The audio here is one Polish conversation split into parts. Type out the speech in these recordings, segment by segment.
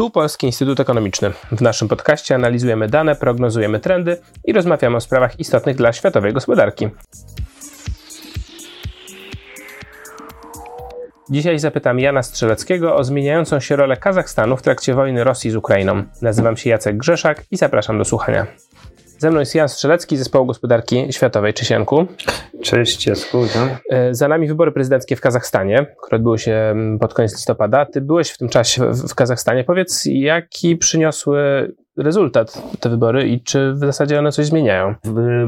Tu Polski Instytut Ekonomiczny. W naszym podcaście analizujemy dane, prognozujemy trendy i rozmawiamy o sprawach istotnych dla światowej gospodarki. Dzisiaj zapytam Jana Strzeleckiego o zmieniającą się rolę Kazachstanu w trakcie wojny Rosji z Ukrainą. Nazywam się Jacek Grzeszak i zapraszam do słuchania. Ze mną jest Jan Strzelecki, Zespołu Gospodarki Światowej. Cześć Janku. Cześć Jacku. E, za nami wybory prezydenckie w Kazachstanie, które odbyły się mm, pod koniec listopada. Ty byłeś w tym czasie w Kazachstanie. Powiedz, jaki przyniosły rezultat te wybory i czy w zasadzie one coś zmieniają?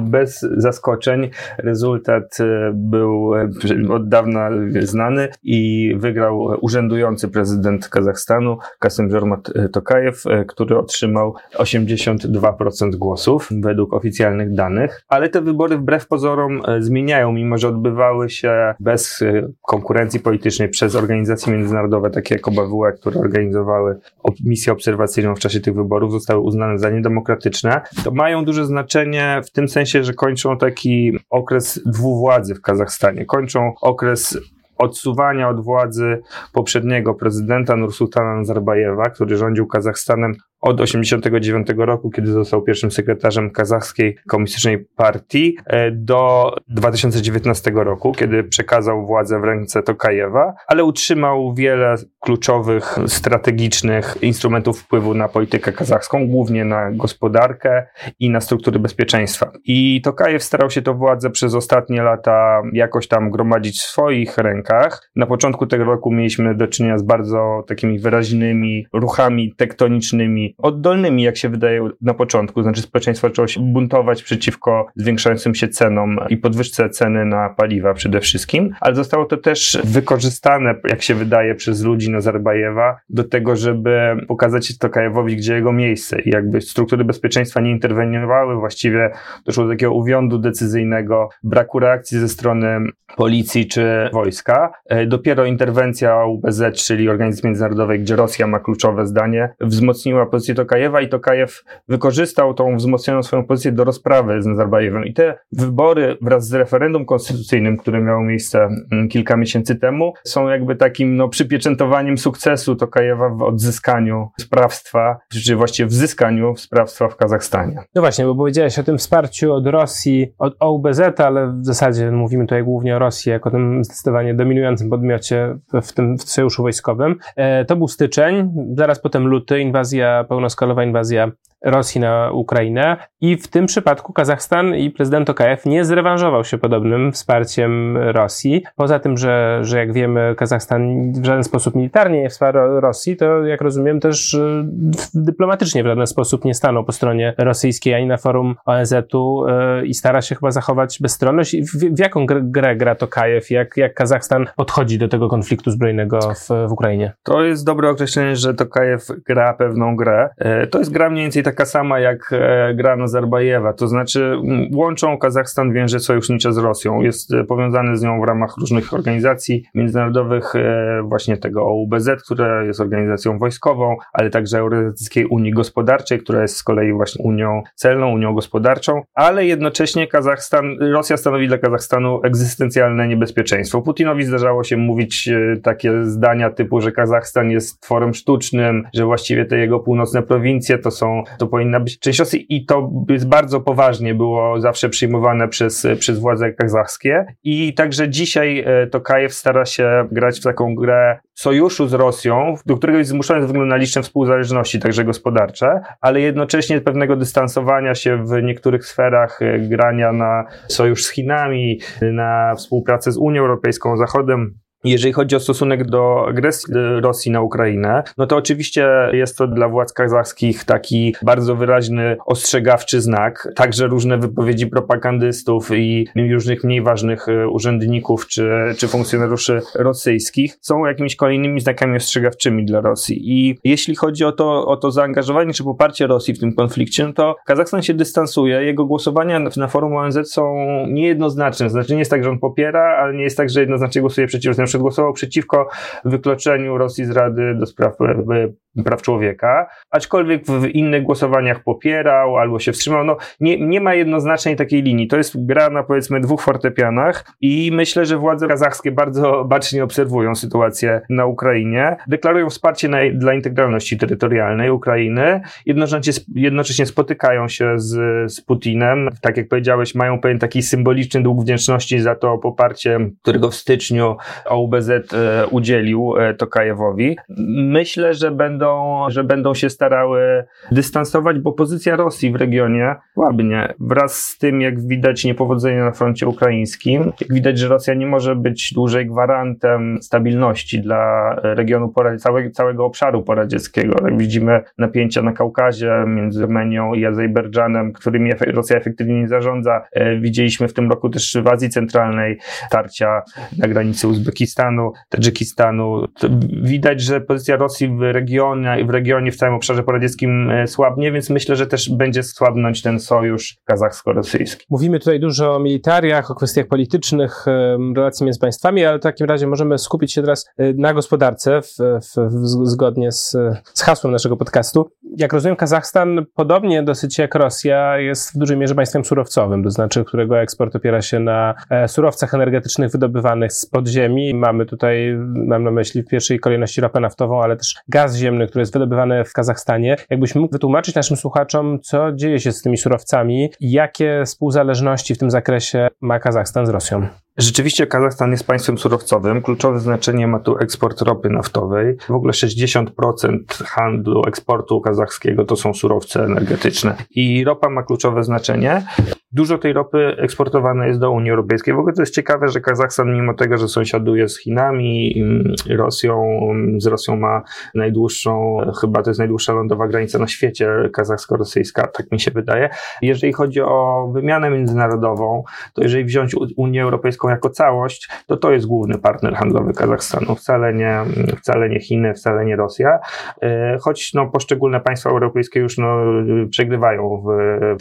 Bez zaskoczeń rezultat e, był e, od dawna znany i wygrał urzędujący prezydent Kazachstanu Kasym Żormat Tokajew, e, który otrzymał 82% głosów według oficjalnych danych, ale te wybory wbrew pozorom zmieniają, mimo że odbywały się bez konkurencji politycznej przez organizacje międzynarodowe takie jak OBWE, które organizowały misję obserwacyjną w czasie tych wyborów, zostały uznane za niedemokratyczne, to mają duże znaczenie w tym sensie, że kończą taki okres dwuwładzy w Kazachstanie. Kończą okres odsuwania od władzy poprzedniego prezydenta Nursultana Nazarbajewa, który rządził Kazachstanem od 1989 roku, kiedy został pierwszym sekretarzem kazachskiej komunistycznej partii, e, do 2019 roku, kiedy przekazał władzę w ręce Tokajewa, ale utrzymał wiele kluczowych, strategicznych instrumentów wpływu na politykę kazachską, głównie na gospodarkę i na struktury bezpieczeństwa. I Tokajew starał się to władzę przez ostatnie lata jakoś tam gromadzić w swoich rękach. Na początku tego roku mieliśmy do czynienia z bardzo takimi wyraźnymi ruchami tektonicznymi oddolnymi, jak się wydaje na początku. Znaczy społeczeństwo zaczęło się buntować przeciwko zwiększającym się cenom i podwyżce ceny na paliwa przede wszystkim, ale zostało to też wykorzystane, jak się wydaje, przez ludzi Nazarbajewa do tego, żeby pokazać Tokajewowi, gdzie jego miejsce i jakby struktury bezpieczeństwa nie interweniowały, właściwie doszło do takiego uwiądu decyzyjnego, braku reakcji ze strony policji czy wojska. E, dopiero interwencja UBZ, czyli Organizacji Międzynarodowej, gdzie Rosja ma kluczowe zdanie, wzmocniła pozycję pozycję Tokajewa i Tokajew wykorzystał tą wzmocnioną swoją pozycję do rozprawy z Nazarbajewem. I te wybory wraz z referendum konstytucyjnym, które miało miejsce mm, kilka miesięcy temu, są jakby takim no, przypieczętowaniem sukcesu Tokajewa w odzyskaniu sprawstwa, czy właściwie w zyskaniu sprawstwa w Kazachstanie. No właśnie, bo powiedziałeś o tym wsparciu od Rosji, od OUBZ, ale w zasadzie mówimy tutaj głównie o Rosji jako tym zdecydowanie dominującym podmiocie w tym w sojuszu wojskowym. E, to był styczeń, zaraz potem luty, inwazja pełnoskalowa inwazja Rosji na Ukrainę i w tym przypadku Kazachstan i prezydent Tokajew nie zrewanżował się podobnym wsparciem Rosji. Poza tym, że, że jak wiemy Kazachstan w żaden sposób militarnie nie wspiera Rosji, to jak rozumiem też dyplomatycznie w żaden sposób nie stanął po stronie rosyjskiej ani na forum ONZ-u yy, i stara się chyba zachować bezstronność. W, w jaką grę, grę gra Tokajew? Jak, jak Kazachstan podchodzi do tego konfliktu zbrojnego w, w Ukrainie? To jest dobre określenie, że Tokajew gra pewną grę. Yy, to jest gra mniej więcej tak taka sama jak e, gra Nazarbajewa, to znaczy łączą Kazachstan więże sojusznicze z Rosją. Jest e, powiązany z nią w ramach różnych organizacji międzynarodowych, e, właśnie tego OUBZ, która jest organizacją wojskową, ale także Eurazjatyckiej Unii Gospodarczej, która jest z kolei właśnie Unią Celną, Unią Gospodarczą, ale jednocześnie Kazachstan, Rosja stanowi dla Kazachstanu egzystencjalne niebezpieczeństwo. Putinowi zdarzało się mówić takie zdania typu, że Kazachstan jest tworem sztucznym, że właściwie te jego północne prowincje to są to powinna być. Część Rosji i to jest bardzo poważnie było zawsze przyjmowane przez, przez władze kazachskie. I także dzisiaj e, to Kajew stara się grać w taką grę sojuszu z Rosją, do którego jest zmuszony ze względu na liczne współzależności, także gospodarcze, ale jednocześnie pewnego dystansowania się w niektórych sferach e, grania na sojusz z Chinami, na współpracę z Unią Europejską, Zachodem, jeżeli chodzi o stosunek do agresji Rosji na Ukrainę, no to oczywiście jest to dla władz kazachskich taki bardzo wyraźny ostrzegawczy znak. Także różne wypowiedzi propagandystów i różnych mniej ważnych e, urzędników czy, czy funkcjonariuszy rosyjskich są jakimiś kolejnymi znakami ostrzegawczymi dla Rosji. I jeśli chodzi o to, o to zaangażowanie czy poparcie Rosji w tym konflikcie, no to Kazachstan się dystansuje. Jego głosowania na forum ONZ są niejednoznaczne. Znaczy nie jest tak, że on popiera, ale nie jest tak, że jednoznacznie głosuje przeciwko przegłosował przeciwko wykluczeniu Rosji z Rady do spraw praw człowieka, aczkolwiek w innych głosowaniach popierał albo się wstrzymał. No, nie, nie ma jednoznacznej takiej linii. To jest gra na powiedzmy dwóch fortepianach i myślę, że władze kazachskie bardzo bacznie obserwują sytuację na Ukrainie, deklarują wsparcie na, dla integralności terytorialnej Ukrainy, jednocześnie, jednocześnie spotykają się z, z Putinem. Tak jak powiedziałeś, mają pewien taki symboliczny dług wdzięczności za to poparcie, którego w styczniu OBZ e, udzielił e, Tokajewowi. Myślę, że będą, że będą się starały dystansować, bo pozycja Rosji w regionie słabnie. Wraz z tym, jak widać niepowodzenie na froncie ukraińskim, jak widać, że Rosja nie może być dłużej gwarantem stabilności dla regionu, całego, całego obszaru poradzieckiego. Jak widzimy napięcia na Kaukazie między Armenią i Azerbejdżanem, którymi Rosja efektywnie nie zarządza. E, widzieliśmy w tym roku też w Azji Centralnej tarcia na granicy Uzbekistanu, Tadżykistanu. Widać, że pozycja Rosji w regionie, w regionie, w całym obszarze poradzieckim e, słabnie, więc myślę, że też będzie słabnąć ten sojusz kazachsko-rosyjski. Mówimy tutaj dużo o militariach, o kwestiach politycznych, relacji między państwami, ale w takim razie możemy skupić się teraz e, na gospodarce, w, w, w, zgodnie z, z hasłem naszego podcastu. Jak rozumiem, Kazachstan, podobnie dosyć jak Rosja, jest w dużej mierze państwem surowcowym, to znaczy, którego eksport opiera się na e, surowcach energetycznych wydobywanych z podziemi. Mamy tutaj, mam na myśli w pierwszej kolejności ropę naftową, ale też gaz ziemny, który jest wydobywany w Kazachstanie. Jakbyś mógł wytłumaczyć naszym słuchaczom, co dzieje się z tymi surowcami jakie współzależności w tym zakresie ma Kazachstan z Rosją? Rzeczywiście Kazachstan jest państwem surowcowym. Kluczowe znaczenie ma tu eksport ropy naftowej. W ogóle 60% handlu, eksportu kazachskiego to są surowce energetyczne. I ropa ma kluczowe znaczenie. Dużo tej ropy eksportowane jest do Unii Europejskiej. W ogóle to jest ciekawe, że Kazachstan, mimo tego, że sąsiaduje z Chinami, Rosją, z Rosją ma najdłuższą, chyba to jest najdłuższa lądowa granica na świecie, kazachsko-rosyjska, tak mi się wydaje. Jeżeli chodzi o wymianę międzynarodową, to jeżeli wziąć Unię Europejską jako całość, to to jest główny partner handlowy Kazachstanu. Wcale nie, wcale nie Chiny, wcale nie Rosja. E, choć no, poszczególne państwa europejskie już no, przegrywają w,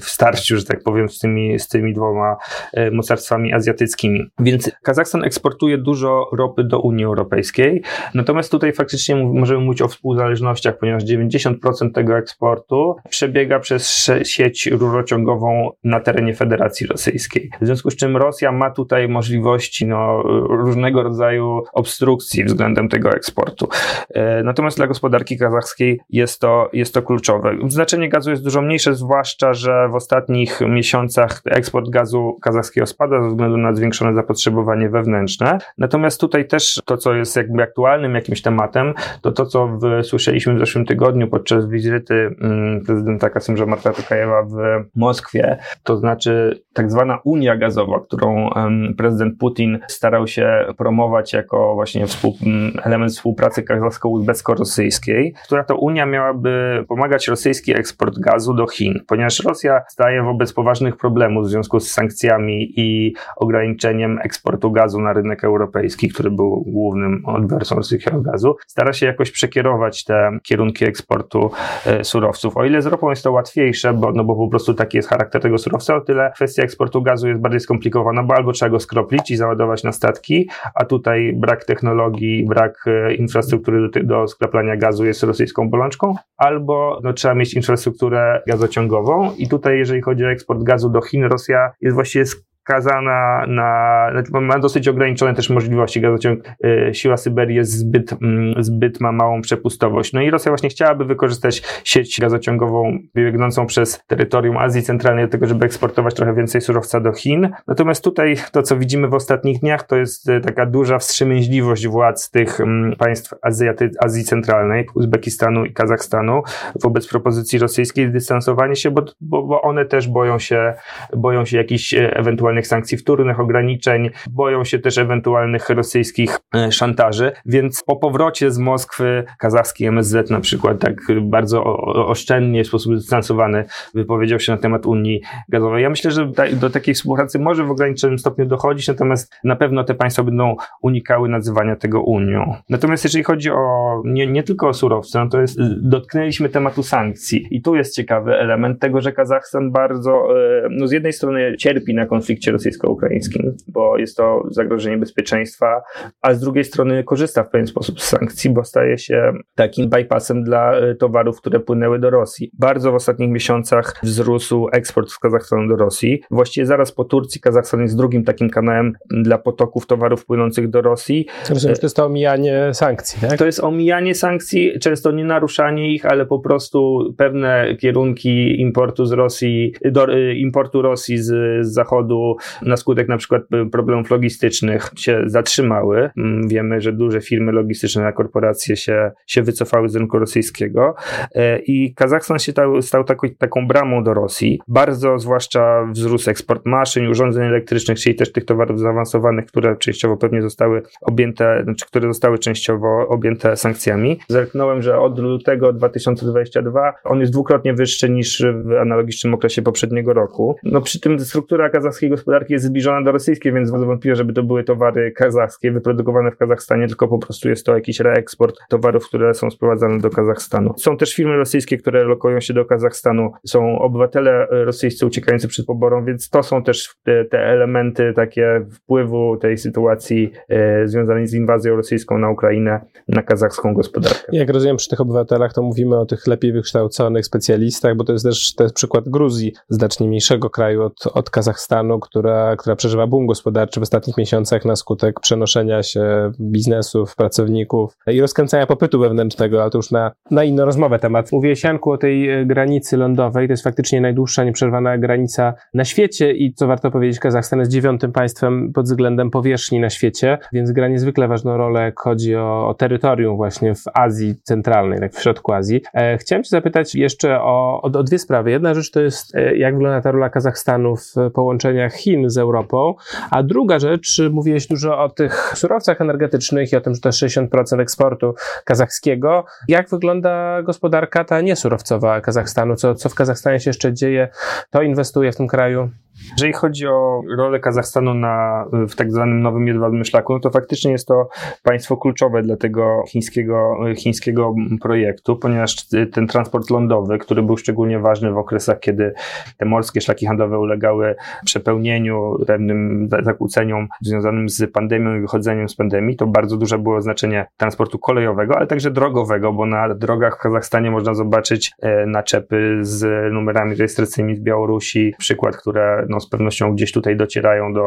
w starciu, że tak powiem, z tymi tymi, z tymi dwoma e, mocarstwami azjatyckimi. Więc Kazachstan eksportuje dużo ropy do Unii Europejskiej, natomiast tutaj faktycznie możemy mówić o współzależnościach, ponieważ 90% tego eksportu przebiega przez sieć rurociągową na terenie Federacji Rosyjskiej. W związku z czym Rosja ma tutaj możliwości no, różnego rodzaju obstrukcji względem tego eksportu. E, natomiast dla gospodarki kazachskiej jest to, jest to kluczowe. Znaczenie gazu jest dużo mniejsze, zwłaszcza, że w ostatnich miesiącach eksport gazu kazachskiego spada ze względu na zwiększone zapotrzebowanie wewnętrzne. Natomiast tutaj też to, co jest jakby aktualnym jakimś tematem, to to, co słyszeliśmy w zeszłym tygodniu podczas wizyty mm, prezydenta Kasymża Marta Tokajewa w Moskwie, to znaczy tak zwana Unia Gazowa, którą prezydent Putin starał się promować jako właśnie współ, mm, element współpracy kazachsko-uzbecko-rosyjskiej, która to Unia miałaby pomagać rosyjski eksport gazu do Chin, ponieważ Rosja staje wobec poważnych problemów problemu w związku z sankcjami i ograniczeniem eksportu gazu na rynek europejski, który był głównym odbiorcą rosyjskiego gazu, stara się jakoś przekierować te kierunki eksportu e, surowców. O ile z ropą jest to łatwiejsze, bo, no bo po prostu taki jest charakter tego surowca, o tyle kwestia eksportu gazu jest bardziej skomplikowana, bo albo trzeba go skroplić i załadować na statki, a tutaj brak technologii, brak e, infrastruktury do, do skreplania gazu jest rosyjską bolączką, albo no, trzeba mieć infrastrukturę gazociągową i tutaj jeżeli chodzi o eksport gazu do Chin Rosja jest właściwie skazana na, znaczy ma dosyć ograniczone też możliwości. Gazociąg y, Siła Syberii jest zbyt, mm, zbyt ma małą przepustowość. No i Rosja właśnie chciałaby wykorzystać sieć gazociągową biegnącą przez terytorium Azji Centralnej do tego, żeby eksportować trochę więcej surowca do Chin. Natomiast tutaj to, co widzimy w ostatnich dniach, to jest y, taka duża wstrzemięźliwość władz tych mm, państw Azjaty, Azji Centralnej, Uzbekistanu i Kazachstanu wobec propozycji rosyjskiej, dystansowanie się, bo, bo, bo one też boją się, boją się jakichś y, ewentualnych ewentualnych sankcji wtórnych, ograniczeń, boją się też ewentualnych rosyjskich e, szantaży, więc po powrocie z Moskwy kazachski MSZ na przykład tak bardzo oszczędnie, w sposób dystansowany wypowiedział się na temat Unii Gazowej. Ja myślę, że do takiej współpracy może w ograniczonym stopniu dochodzić, natomiast na pewno te państwa będą unikały nazywania tego Unią. Natomiast jeżeli chodzi o nie, nie tylko o surowce, no to jest, dotknęliśmy tematu sankcji i tu jest ciekawy element tego, że Kazachstan bardzo, e, no z jednej strony cierpi na konflikt konflikcie rosyjsko-ukraińskim, bo jest to zagrożenie bezpieczeństwa, a z drugiej strony korzysta w pewien sposób z sankcji, bo staje się takim bypassem dla e, towarów, które płynęły do Rosji. Bardzo w ostatnich miesiącach wzrósł eksport z Kazachstanu do Rosji. Właściwie zaraz po Turcji Kazachstan jest drugim takim kanałem dla potoków towarów płynących do Rosji. Rozumiem, to jest to omijanie sankcji, tak? To jest omijanie sankcji, często nie naruszanie ich, ale po prostu pewne kierunki importu z Rosji, do, y, importu Rosji z, z zachodu na skutek na przykład problemów logistycznych się zatrzymały. Mm, wiemy, że duże firmy logistyczne, korporacje się, się wycofały z rynku rosyjskiego e, i Kazachstan się stał, stał taką, taką bramą do Rosji. Bardzo zwłaszcza wzrósł eksport maszyn, urządzeń elektrycznych, czyli też tych towarów zaawansowanych, które częściowo pewnie zostały objęte, znaczy które zostały częściowo objęte sankcjami. Zerknąłem, że od lutego 2022 on jest dwukrotnie wyższy niż w analogicznym okresie poprzedniego roku. No przy tym struktura kazachskiej gospodarki jest zbliżona do rosyjskiej, więc wątpliwe, żeby to były towary kazachskie wyprodukowane w Kazachstanie, tylko po prostu jest to jakiś reeksport towarów, które są sprowadzane do Kazachstanu. Są też firmy rosyjskie, które lokują się do Kazachstanu. Są obywatele rosyjscy uciekający przed poborą, więc to są też te, te elementy takie wpływu tej sytuacji e, związanej z inwazją rosyjską na Ukrainę, na kazachską gospodarkę. Jak rozumiem, przy tych obywatelach to mówimy o tych lepiej wykształconych specjalistach, bo to jest też to jest przykład Gruzji, znacznie mniejszego kraju od, od Kazachstanu, która, która przeżywa boom gospodarczy w ostatnich miesiącach na skutek przenoszenia się biznesów, pracowników i rozkręcania popytu wewnętrznego, ale to już na, na inną rozmowę temat. Mówię Sianku o tej e, granicy lądowej, to jest faktycznie najdłuższa nieprzerwana granica na świecie i co warto powiedzieć, Kazachstan jest dziewiątym państwem pod względem powierzchni na świecie, więc gra niezwykle ważną rolę, jak chodzi o, o terytorium właśnie w Azji Centralnej, tak w środku Azji. E, chciałem Cię zapytać jeszcze o, o, o dwie sprawy. Jedna rzecz to jest, e, jak wygląda ta rola Kazachstanu w połączeniach Chin z Europą, a druga rzecz, mówiłeś dużo o tych surowcach energetycznych i o tym, że to jest 60% eksportu kazachskiego. Jak wygląda gospodarka ta niesurowcowa Kazachstanu? Co, co w Kazachstanie się jeszcze dzieje? To inwestuje w tym kraju? Jeżeli chodzi o rolę Kazachstanu na, w tak zwanym nowym jedwabnym szlaku, no to faktycznie jest to państwo kluczowe dla tego chińskiego, chińskiego projektu, ponieważ ten transport lądowy, który był szczególnie ważny w okresach, kiedy te morskie szlaki handlowe ulegały przepełnieniu, pewnym zakłóceniom związanym z pandemią i wychodzeniem z pandemii, to bardzo duże było znaczenie transportu kolejowego, ale także drogowego, bo na drogach w Kazachstanie można zobaczyć e, naczepy z numerami rejestracyjnymi z Białorusi, przykład, które no, z pewnością gdzieś tutaj docierają do,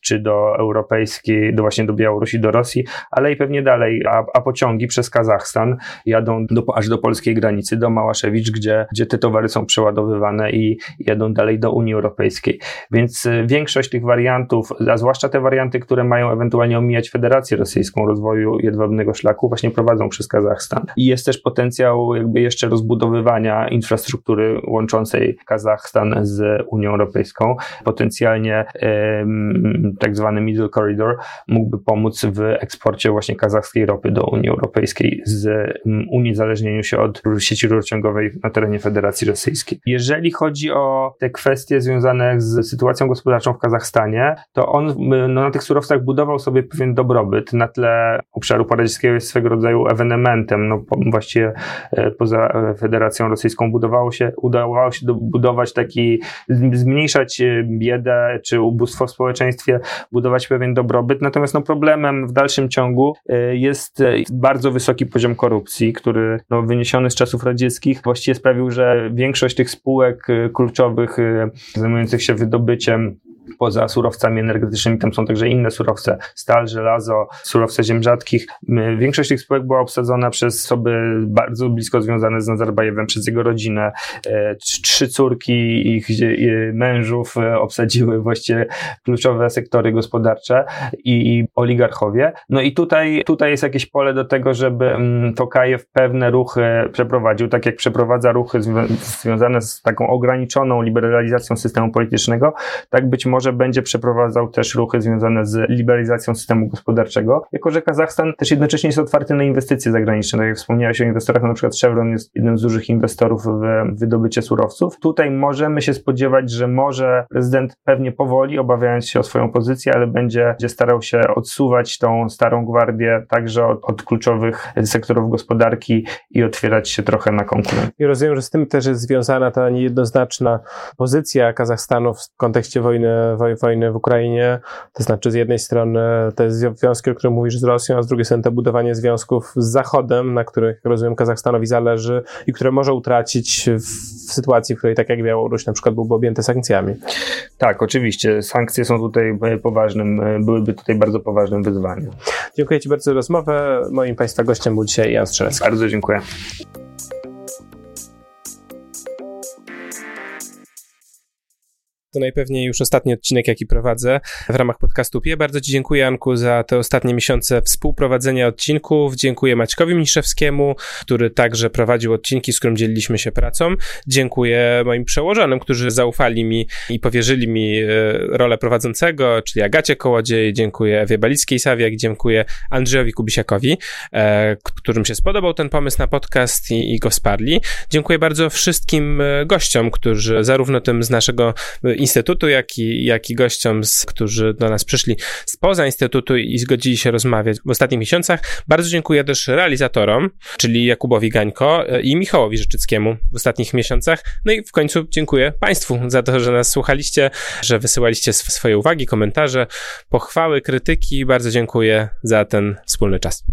czy do europejskiej, do właśnie do Białorusi, do Rosji, ale i pewnie dalej, a, a pociągi przez Kazachstan jadą do, aż do polskiej granicy, do Małaszewicz, gdzie, gdzie te towary są przeładowywane i jadą dalej do Unii Europejskiej. Więc y, większość tych wariantów, a zwłaszcza te warianty, które mają ewentualnie omijać Federację Rosyjską rozwoju jedwabnego szlaku, właśnie prowadzą przez Kazachstan. I jest też potencjał jakby jeszcze rozbudowywania infrastruktury łączącej Kazachstan z Unią Europejską potencjalnie tak zwany Middle Corridor mógłby pomóc w eksporcie właśnie kazachskiej ropy do Unii Europejskiej z uniezależnieniu się od sieci rurociągowej na terenie Federacji Rosyjskiej. Jeżeli chodzi o te kwestie związane z sytuacją gospodarczą w Kazachstanie, to on no, na tych surowcach budował sobie pewien dobrobyt na tle obszaru paradzieckiego jest swego rodzaju ewenementem, no właściwie e, poza Federacją Rosyjską budowało się, udawało się budować taki, zmniejszać biedę czy ubóstwo w społeczeństwie, budować pewien dobrobyt. Natomiast no, problemem w dalszym ciągu y, jest y, bardzo wysoki poziom korupcji, który no, wyniesiony z czasów radzieckich właściwie sprawił, że większość tych spółek y, kluczowych zajmujących się wydobyciem poza surowcami energetycznymi, tam są także inne surowce, stal, żelazo, surowce ziem rzadkich. Większość tych spółek była obsadzona przez osoby bardzo blisko związane z Nazarbajewem, przez jego rodzinę. E, trzy córki ich mężów e, obsadziły właściwie kluczowe sektory gospodarcze i oligarchowie. No i tutaj, tutaj jest jakieś pole do tego, żeby Tokajew pewne ruchy przeprowadził, tak jak przeprowadza ruchy związane z taką ograniczoną liberalizacją systemu politycznego, tak być może może będzie przeprowadzał też ruchy związane z liberalizacją systemu gospodarczego, jako że Kazachstan też jednocześnie jest otwarty na inwestycje zagraniczne. Tak jak wspomniałeś o inwestorach, na przykład Chevron jest jednym z dużych inwestorów w wydobycie surowców. Tutaj możemy się spodziewać, że może prezydent pewnie powoli, obawiając się o swoją pozycję, ale będzie, będzie starał się odsuwać tą starą gwardię także od, od kluczowych sektorów gospodarki i otwierać się trochę na konkurencję. I rozumiem, że z tym też jest związana ta niejednoznaczna pozycja Kazachstanu w kontekście wojny wojny w Ukrainie. To znaczy, z jednej strony te związki, o których mówisz z Rosją, a z drugiej strony to budowanie związków z Zachodem, na których, rozumiem, Kazachstanowi zależy i które może utracić w sytuacji, w której, tak jak Białoruś, na przykład byłby objęty sankcjami. Tak, oczywiście. Sankcje są tutaj poważnym, byłyby tutaj bardzo poważnym wyzwaniem. Dziękuję Ci bardzo za rozmowę. Moim Państwa gościem był dzisiaj Jan Strzelecki. Bardzo dziękuję. To najpewniej już ostatni odcinek, jaki prowadzę w ramach podcastu PIE. Bardzo Ci dziękuję, Anku, za te ostatnie miesiące współprowadzenia odcinków. Dziękuję Maćkowi Mniszewskiemu, który także prowadził odcinki, z którym dzieliliśmy się pracą. Dziękuję moim przełożonym, którzy zaufali mi i powierzyli mi e, rolę prowadzącego, czyli Agacie Kołodziej. Dziękuję Ewie Balickiej-Sawiak, dziękuję Andrzejowi Kubisiakowi, e, którym się spodobał ten pomysł na podcast i, i go wsparli. Dziękuję bardzo wszystkim e, gościom, którzy zarówno tym z naszego Instytutu, jak i, jak i gościom, z, którzy do nas przyszli spoza Instytutu i zgodzili się rozmawiać w ostatnich miesiącach. Bardzo dziękuję też realizatorom, czyli Jakubowi Gańko e, i Michałowi Rzeczyckiemu w ostatnich miesiącach. No i w końcu dziękuję Państwu za to, że nas słuchaliście, że wysyłaliście swoje uwagi, komentarze, pochwały, krytyki. Bardzo dziękuję za ten wspólny czas.